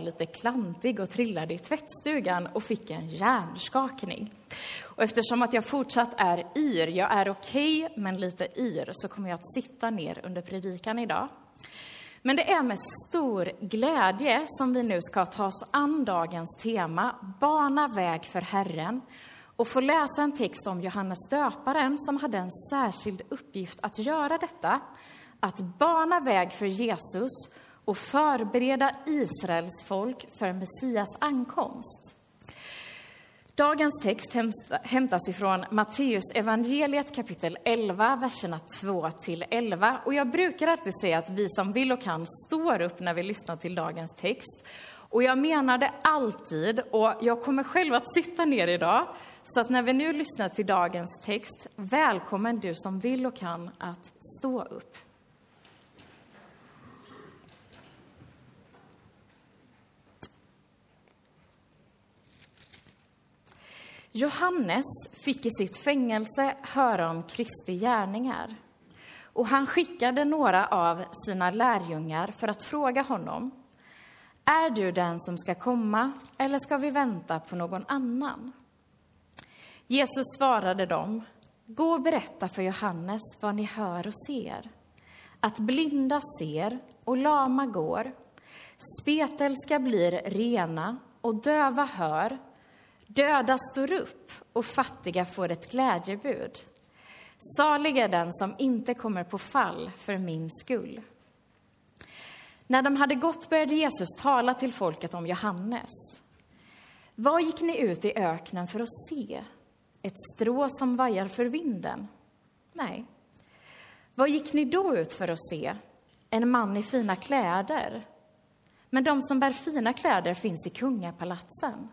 lite klantig och trillade i tvättstugan och fick en hjärnskakning. Och eftersom att jag fortsatt är yr, jag är okej okay, men lite yr, så kommer jag att sitta ner under predikan idag. Men det är med stor glädje som vi nu ska ta oss an dagens tema, Bana väg för Herren, och få läsa en text om Johannes döparen som hade en särskild uppgift att göra detta, att bana väg för Jesus och förbereda Israels folk för Messias ankomst. Dagens text hämtas ifrån Matteus evangeliet kapitel 11, verserna 2 till 11. Och jag brukar alltid säga att vi som vill och kan står upp när vi lyssnar till dagens text. Och jag menar det alltid, och jag kommer själv att sitta ner idag. Så att när vi nu lyssnar till dagens text, välkommen du som vill och kan att stå upp. Johannes fick i sitt fängelse höra om Kristi gärningar. Och han skickade några av sina lärjungar för att fråga honom Är du den som ska komma eller ska vi vänta på någon annan? Jesus svarade dem Gå och berätta för Johannes vad ni hör och ser. Att blinda ser och lama går. Spetälska blir rena och döva hör Döda står upp och fattiga får ett glädjebud. Salig är den som inte kommer på fall för min skull. När de hade gått började Jesus tala till folket om Johannes. Vad gick ni ut i öknen för att se? Ett strå som vajar för vinden? Nej. Vad gick ni då ut för att se? En man i fina kläder? Men de som bär fina kläder finns i kungapalatsen.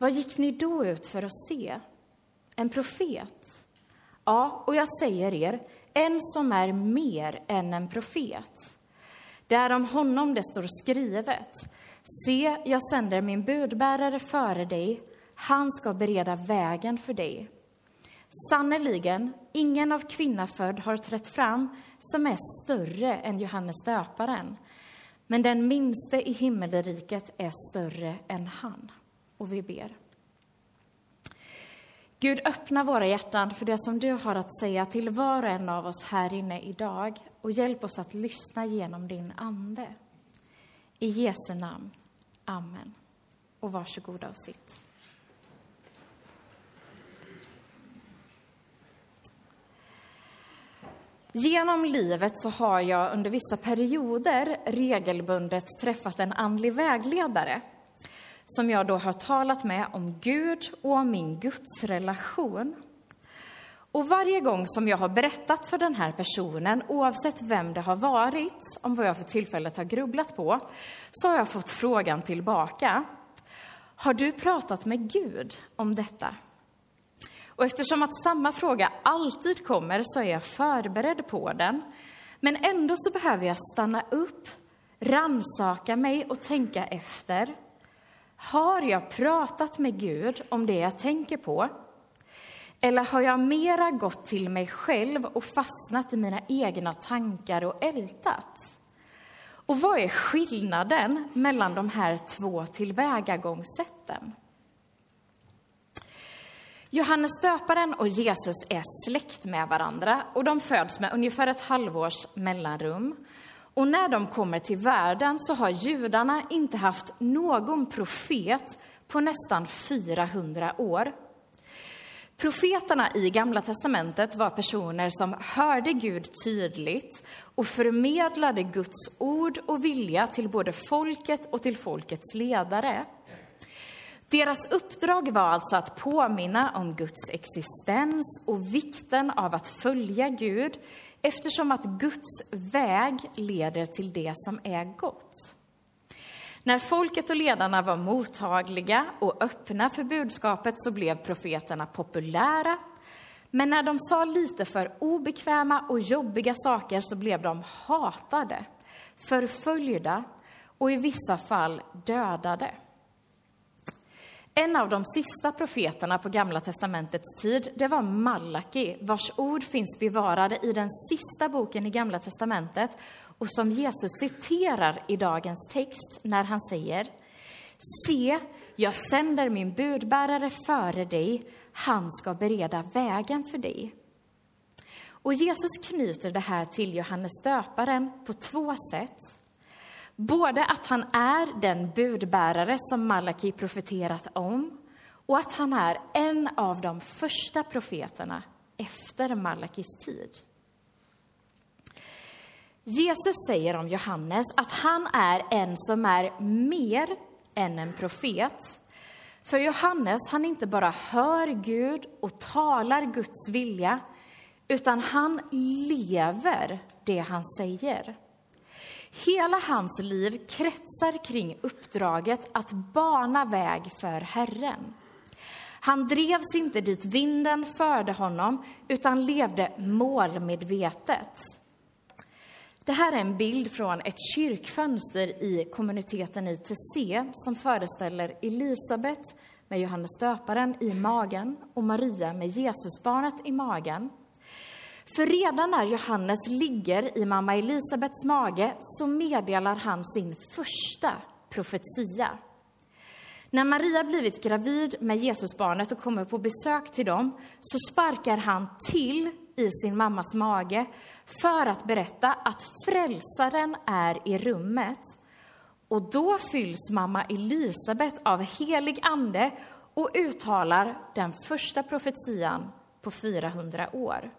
Vad gick ni då ut för att se? En profet? Ja, och jag säger er, en som är mer än en profet. Det är om honom det står skrivet. Se, jag sänder min budbärare före dig. Han ska bereda vägen för dig. Sannerligen, ingen av kvinna född har trätt fram som är större än Johannes döparen. Men den minste i himmelriket är större än han och vi ber. Gud, öppna våra hjärtan för det som du har att säga till var och en av oss här inne idag och hjälp oss att lyssna genom din Ande. I Jesu namn. Amen. Och varsågoda och sitt. Genom livet så har jag under vissa perioder regelbundet träffat en andlig vägledare som jag då har talat med om Gud och om min gudsrelation. Och varje gång som jag har berättat för den här personen, oavsett vem det har varit, om vad jag för tillfället har grubblat på, så har jag fått frågan tillbaka. Har du pratat med Gud om detta? Och eftersom att samma fråga alltid kommer så är jag förberedd på den. Men ändå så behöver jag stanna upp, ransaka mig och tänka efter. Har jag pratat med Gud om det jag tänker på? Eller har jag mera gått till mig själv och fastnat i mina egna tankar och ältat? Och vad är skillnaden mellan de här två tillvägagångssätten? Johannes döparen och Jesus är släkt med varandra och de föds med ungefär ett halvårs mellanrum. Och när de kommer till världen så har judarna inte haft någon profet på nästan 400 år. Profeterna i Gamla testamentet var personer som hörde Gud tydligt och förmedlade Guds ord och vilja till både folket och till folkets ledare. Deras uppdrag var alltså att påminna om Guds existens och vikten av att följa Gud eftersom att Guds väg leder till det som är gott. När folket och ledarna var mottagliga och öppna för budskapet så blev profeterna populära. Men när de sa lite för obekväma och jobbiga saker så blev de hatade, förföljda och i vissa fall dödade. En av de sista profeterna på Gamla testamentets tid, det var Malaki, vars ord finns bevarade i den sista boken i Gamla testamentet och som Jesus citerar i dagens text när han säger Se, jag sänder min budbärare före dig, han ska bereda vägen för dig. Och Jesus knyter det här till Johannes döparen på två sätt. Både att han är den budbärare som Malaki profeterat om och att han är en av de första profeterna efter Malakis tid. Jesus säger om Johannes att han är en som är mer än en profet. För Johannes, han inte bara hör Gud och talar Guds vilja, utan han lever det han säger. Hela hans liv kretsar kring uppdraget att bana väg för Herren. Han drevs inte dit vinden förde honom, utan levde målmedvetet. Det här är en bild från ett kyrkfönster i kommuniteten i Tessé som föreställer Elisabet med Johannes döparen i magen och Maria med Jesusbarnet i magen. För redan när Johannes ligger i mamma Elisabets mage så meddelar han sin första profetia. När Maria blivit gravid med Jesusbarnet och kommer på besök till dem så sparkar han till i sin mammas mage för att berätta att frälsaren är i rummet. Och då fylls mamma Elisabet av helig ande och uttalar den första profetian på 400 år.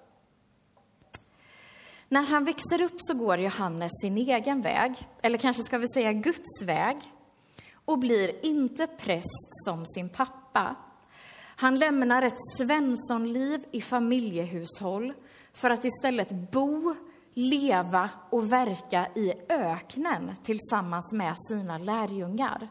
När han växer upp så går Johannes sin egen väg, eller kanske ska vi säga Guds väg, och blir inte präst som sin pappa. Han lämnar ett svenssonliv i familjehushåll för att istället bo, leva och verka i öknen tillsammans med sina lärjungar.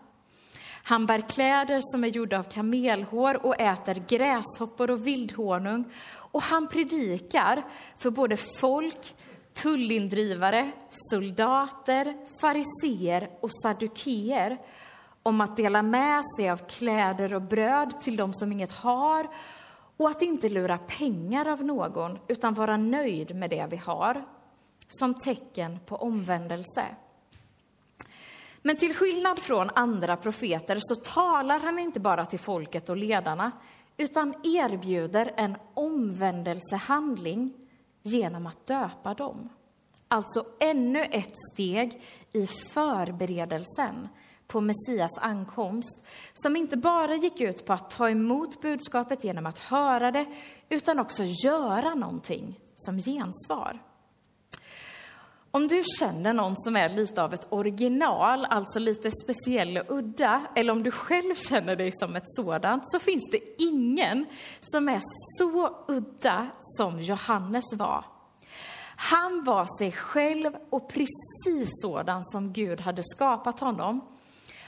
Han bär kläder som är gjorda av kamelhår och äter gräshoppor och vildhonung. Och han predikar för både folk, tullindrivare, soldater, fariseer och saddukeer om att dela med sig av kläder och bröd till dem som inget har och att inte lura pengar av någon, utan vara nöjd med det vi har, som tecken på omvändelse. Men till skillnad från andra profeter så talar han inte bara till folket och ledarna, utan erbjuder en omvändelsehandling genom att döpa dem. Alltså ännu ett steg i förberedelsen på Messias ankomst, som inte bara gick ut på att ta emot budskapet genom att höra det, utan också göra någonting som gensvar. Om du känner någon som är lite av ett original, alltså lite speciell och udda, eller om du själv känner dig som ett sådant, så finns det ingen som är så udda som Johannes var. Han var sig själv och precis sådan som Gud hade skapat honom.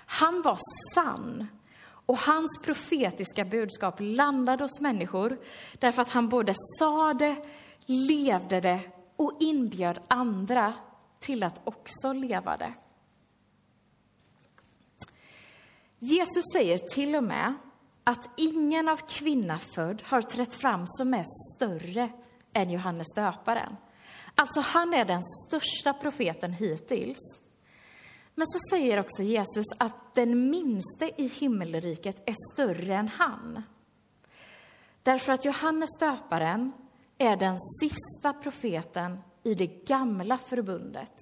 Han var sann och hans profetiska budskap landade hos människor därför att han både sa det, levde det och inbjöd andra till att också leva det. Jesus säger till och med att ingen av kvinna född har trätt fram som är större än Johannes döparen. Alltså, han är den största profeten hittills. Men så säger också Jesus att den minste i himmelriket är större än han. Därför att Johannes döparen är den sista profeten i det gamla förbundet.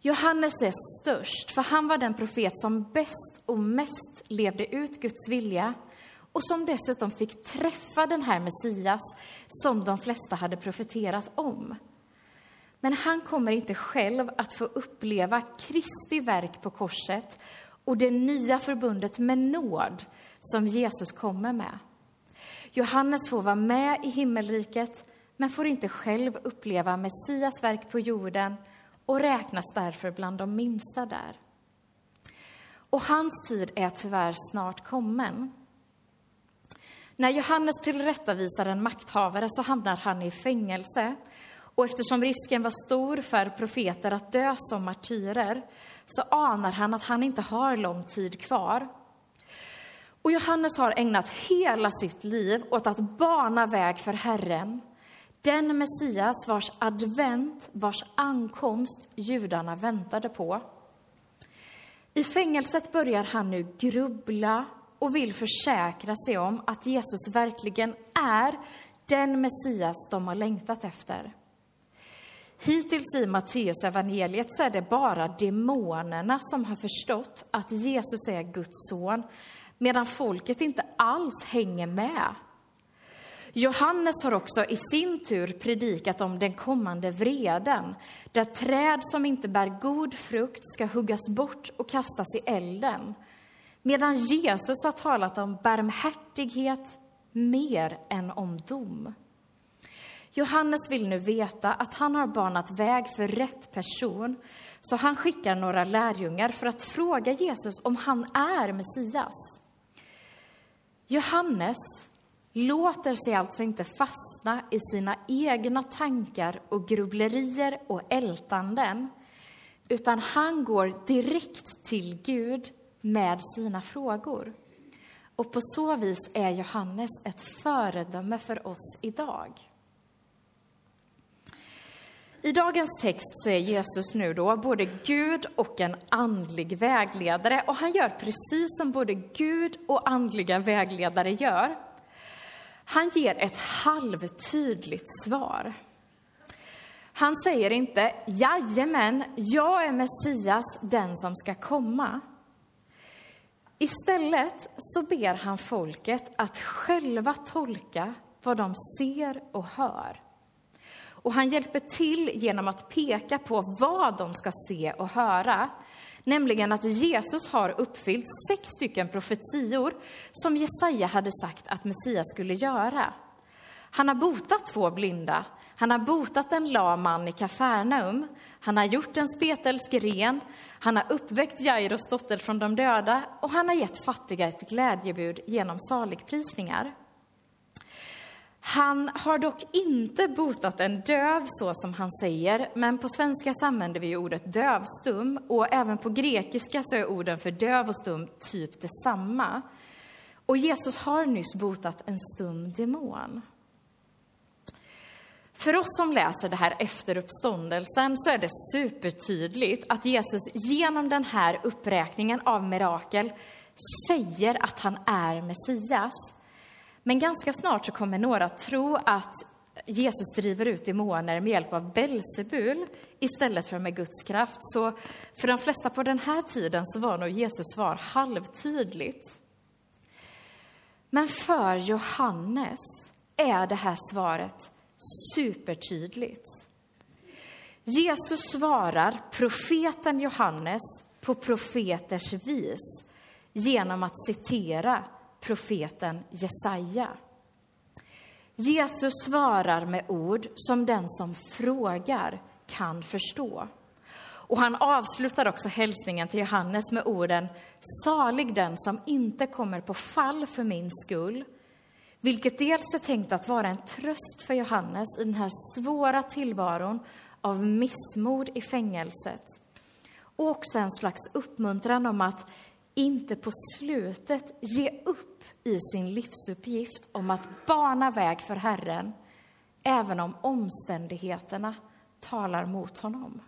Johannes är störst, för han var den profet som bäst och mest levde ut Guds vilja och som dessutom fick träffa den här Messias som de flesta hade profeterat om. Men han kommer inte själv att få uppleva Kristi verk på korset och det nya förbundet med nåd som Jesus kommer med. Johannes får vara med i himmelriket men får inte själv uppleva Messias verk på jorden och räknas därför bland de minsta där. Och hans tid är tyvärr snart kommen. När Johannes tillrättavisar en makthavare så hamnar han i fängelse och eftersom risken var stor för profeter att dö som martyrer så anar han att han inte har lång tid kvar. Och Johannes har ägnat hela sitt liv åt att bana väg för Herren. Den Messias vars advent, vars ankomst judarna väntade på. I fängelset börjar han nu grubbla och vill försäkra sig om att Jesus verkligen är den Messias de har längtat efter. Hittills i Matteus evangeliet så är det bara demonerna som har förstått att Jesus är Guds son, medan folket inte alls hänger med. Johannes har också i sin tur predikat om den kommande vreden, där träd som inte bär god frukt ska huggas bort och kastas i elden. Medan Jesus har talat om barmhärtighet mer än om dom. Johannes vill nu veta att han har banat väg för rätt person, så han skickar några lärjungar för att fråga Jesus om han är Messias. Johannes låter sig alltså inte fastna i sina egna tankar och grubblerier och ältanden, utan han går direkt till Gud med sina frågor. Och på så vis är Johannes ett föredöme för oss idag. I dagens text så är Jesus nu då både Gud och en andlig vägledare och han gör precis som både Gud och andliga vägledare gör. Han ger ett halvtydligt svar. Han säger inte jajamän, jag är Messias, den som ska komma. Istället så ber han folket att själva tolka vad de ser och hör. Och han hjälper till genom att peka på vad de ska se och höra. Nämligen att Jesus har uppfyllt sex stycken profetior som Jesaja hade sagt att Messias skulle göra. Han har botat två blinda, han har botat en lam man i Kafarnaum, han har gjort en spetälsk ren, han har uppväckt Jairos dotter från de döda och han har gett fattiga ett glädjebud genom saligprisningar. Han har dock inte botat en döv så som han säger, men på svenska så använder vi ordet dövstum och även på grekiska så är orden för döv och stum typ detsamma. Och Jesus har nyss botat en stum demon. För oss som läser det här efter uppståndelsen så är det supertydligt att Jesus genom den här uppräkningen av mirakel säger att han är Messias. Men ganska snart så kommer några tro att Jesus driver ut demoner med hjälp av Belsebul istället för med Guds kraft. Så för de flesta på den här tiden så var nog Jesus svar halvtydligt. Men för Johannes är det här svaret supertydligt. Jesus svarar profeten Johannes på profeters vis genom att citera profeten Jesaja. Jesus svarar med ord som den som frågar kan förstå. Och han avslutar också hälsningen till Johannes med orden Salig den som inte kommer på fall för min skull, vilket dels är tänkt att vara en tröst för Johannes i den här svåra tillvaron av missmod i fängelset och också en slags uppmuntran om att inte på slutet ge upp i sin livsuppgift om att bana väg för Herren, även om omständigheterna talar mot honom.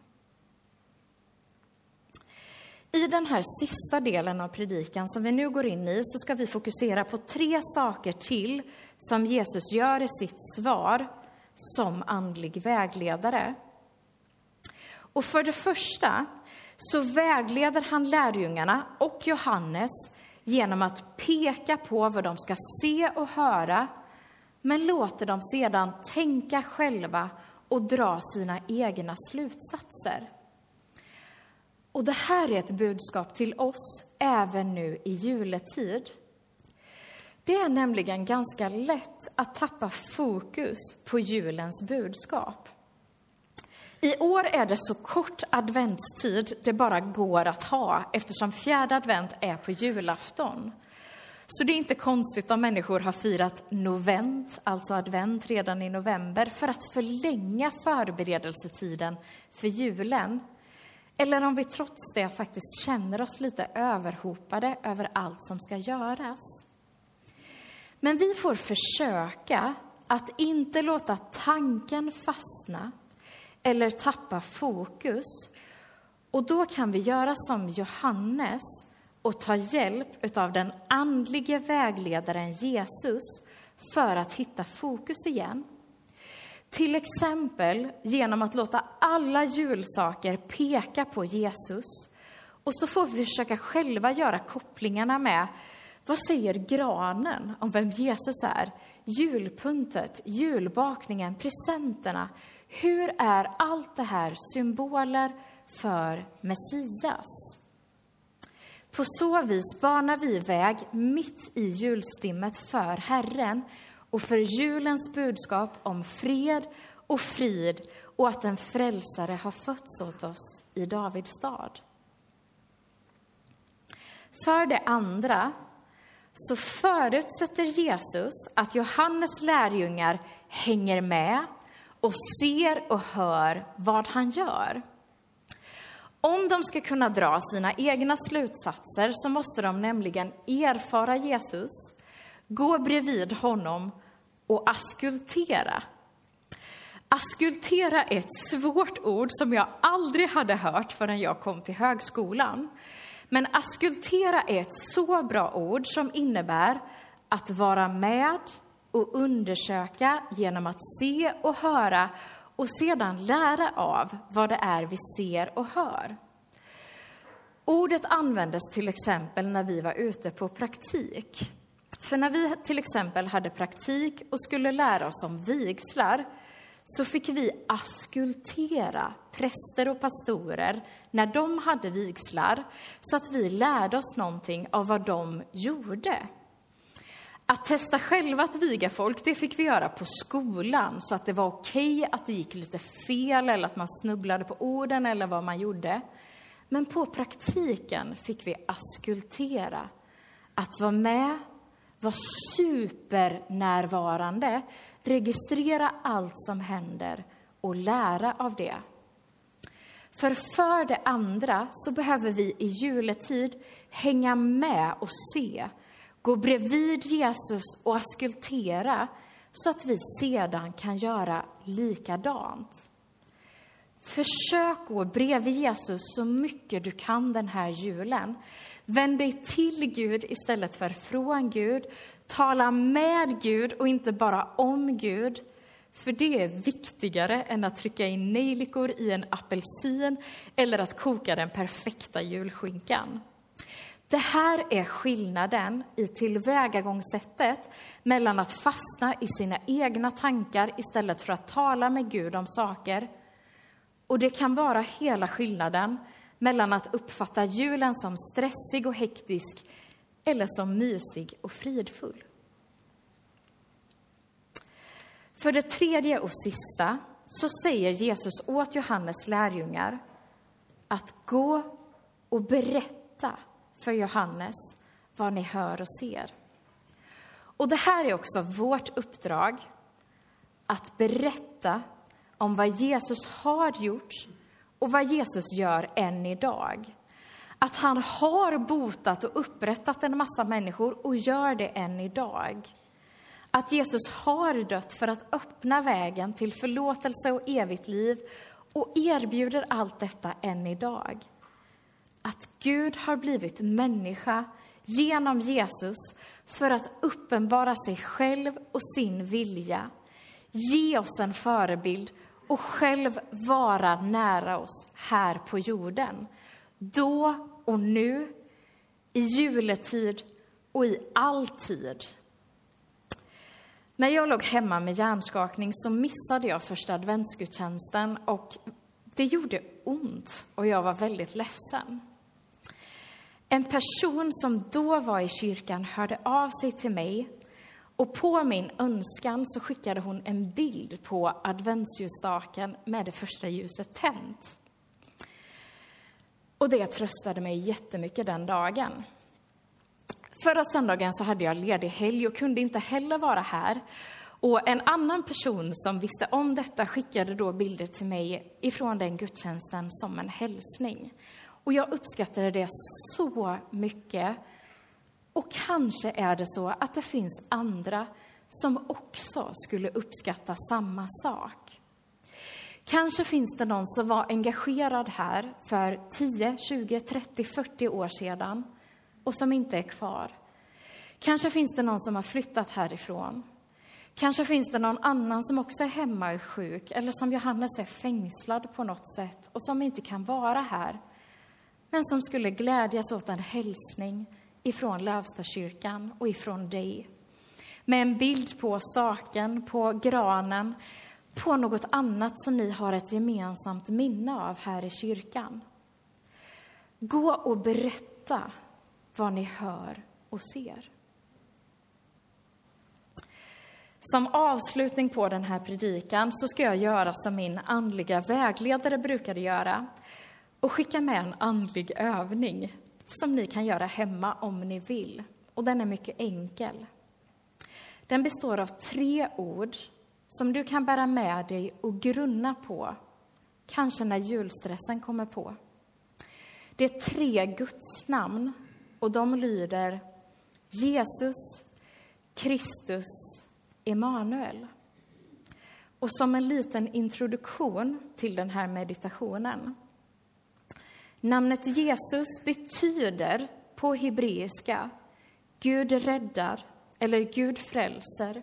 I den här sista delen av predikan som vi nu går in i så ska vi fokusera på tre saker till som Jesus gör i sitt svar som andlig vägledare. Och för det första så vägleder han lärjungarna och Johannes genom att peka på vad de ska se och höra, men låter dem sedan tänka själva och dra sina egna slutsatser. Och det här är ett budskap till oss även nu i juletid. Det är nämligen ganska lätt att tappa fokus på julens budskap. I år är det så kort adventstid det bara går att ha eftersom fjärde advent är på julafton. Så det är inte konstigt om människor har firat novent, alltså advent, redan i november för att förlänga förberedelsetiden för julen. Eller om vi trots det faktiskt känner oss lite överhopade över allt som ska göras. Men vi får försöka att inte låta tanken fastna eller tappa fokus. Och då kan vi göra som Johannes och ta hjälp av den andlige vägledaren Jesus för att hitta fokus igen. Till exempel genom att låta alla julsaker peka på Jesus. Och så får vi försöka själva göra kopplingarna med vad säger granen om vem Jesus är? Julpuntet, julbakningen, presenterna. Hur är allt det här symboler för Messias? På så vis banar vi väg mitt i julstimmet för Herren och för julens budskap om fred och frid och att en frälsare har fötts åt oss i Davids stad. För det andra så förutsätter Jesus att Johannes lärjungar hänger med och ser och hör vad han gör. Om de ska kunna dra sina egna slutsatser så måste de nämligen erfara Jesus, gå bredvid honom och askultera. Askultera är ett svårt ord som jag aldrig hade hört förrän jag kom till högskolan. Men askultera är ett så bra ord som innebär att vara med och undersöka genom att se och höra och sedan lära av vad det är vi ser och hör. Ordet användes till exempel när vi var ute på praktik. För när vi till exempel hade praktik och skulle lära oss om vigslar så fick vi askultera präster och pastorer när de hade vigslar så att vi lärde oss någonting av vad de gjorde. Att testa själva att viga folk, det fick vi göra på skolan så att det var okej okay att det gick lite fel eller att man snubblade på orden eller vad man gjorde. Men på praktiken fick vi askultera, att vara med, vara supernärvarande, registrera allt som händer och lära av det. För för det andra så behöver vi i juletid hänga med och se, gå bredvid Jesus och askultera så att vi sedan kan göra likadant. Försök gå bredvid Jesus så mycket du kan den här julen. Vänd dig till Gud istället för från Gud. Tala med Gud och inte bara om Gud. För det är viktigare än att trycka in nejlikor i en apelsin eller att koka den perfekta julskinkan. Det här är skillnaden i tillvägagångssättet mellan att fastna i sina egna tankar istället för att tala med Gud om saker. Och det kan vara hela skillnaden mellan att uppfatta julen som stressig och hektisk eller som mysig och fridfull. För det tredje och sista så säger Jesus åt Johannes lärjungar att gå och berätta för Johannes vad ni hör och ser. Och det här är också vårt uppdrag, att berätta om vad Jesus har gjort och vad Jesus gör än idag. Att han har botat och upprättat en massa människor och gör det än idag. Att Jesus har dött för att öppna vägen till förlåtelse och evigt liv och erbjuder allt detta än idag. Att Gud har blivit människa genom Jesus för att uppenbara sig själv och sin vilja, ge oss en förebild och själv vara nära oss här på jorden. Då och nu, i juletid och i all tid. När jag låg hemma med hjärnskakning så missade jag första adventsgudstjänsten och det gjorde ont och jag var väldigt ledsen. En person som då var i kyrkan hörde av sig till mig och på min önskan så skickade hon en bild på adventsljusstaken med det första ljuset tänt. Och det tröstade mig jättemycket den dagen. Förra söndagen så hade jag ledig helg och kunde inte heller vara här. Och en annan person som visste om detta skickade då bilder till mig ifrån den gudstjänsten som en hälsning. Och jag uppskattade det så mycket. Och kanske är det så att det finns andra som också skulle uppskatta samma sak. Kanske finns det någon som var engagerad här för 10, 20, 30, 40 år sedan och som inte är kvar. Kanske finns det någon som har flyttat härifrån. Kanske finns det någon annan som också är hemma och är sjuk eller som Johannes är fängslad på något sätt och som inte kan vara här men som skulle glädjas åt en hälsning ifrån Lövstakyrkan och ifrån dig. Med en bild på staken, på granen, på något annat som ni har ett gemensamt minne av här i kyrkan. Gå och berätta vad ni hör och ser. Som avslutning på den här predikan så ska jag göra som min andliga vägledare brukade göra och skicka med en andlig övning som ni kan göra hemma om ni vill. Och den är mycket enkel. Den består av tre ord som du kan bära med dig och grunna på, kanske när julstressen kommer på. Det är tre Guds namn och de lyder Jesus, Kristus, Emanuel. Och som en liten introduktion till den här meditationen. Namnet Jesus betyder på hebreiska Gud räddar eller Gud frälser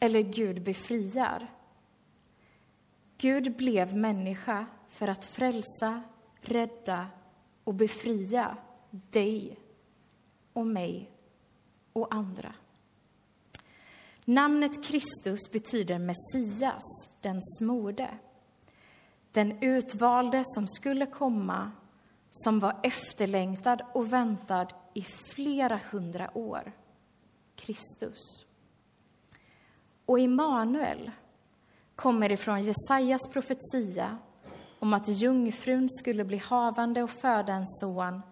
eller Gud befriar. Gud blev människa för att frälsa, rädda och befria dig och mig och andra. Namnet Kristus betyder Messias, den smorde. Den utvalde som skulle komma, som var efterlängtad och väntad i flera hundra år. Kristus. Och Immanuel kommer ifrån Jesajas profetia om att jungfrun skulle bli havande och föda en son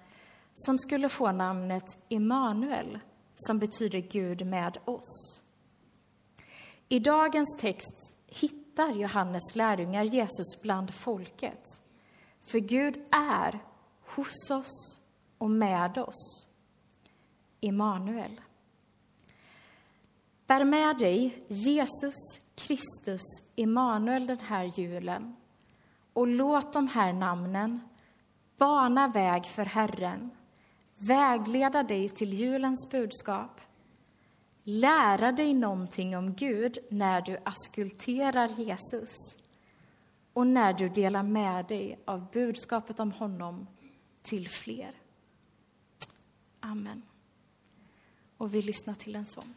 som skulle få namnet Immanuel, som betyder Gud med oss. I dagens text hittar Johannes lärjungar Jesus bland folket. För Gud är hos oss och med oss. Immanuel. Bär med dig Jesus Kristus Immanuel den här julen och låt de här namnen bana väg för Herren, vägleda dig till julens budskap, lära dig någonting om Gud när du askulterar Jesus och när du delar med dig av budskapet om honom till fler. Amen. Och vi lyssnar till en sång.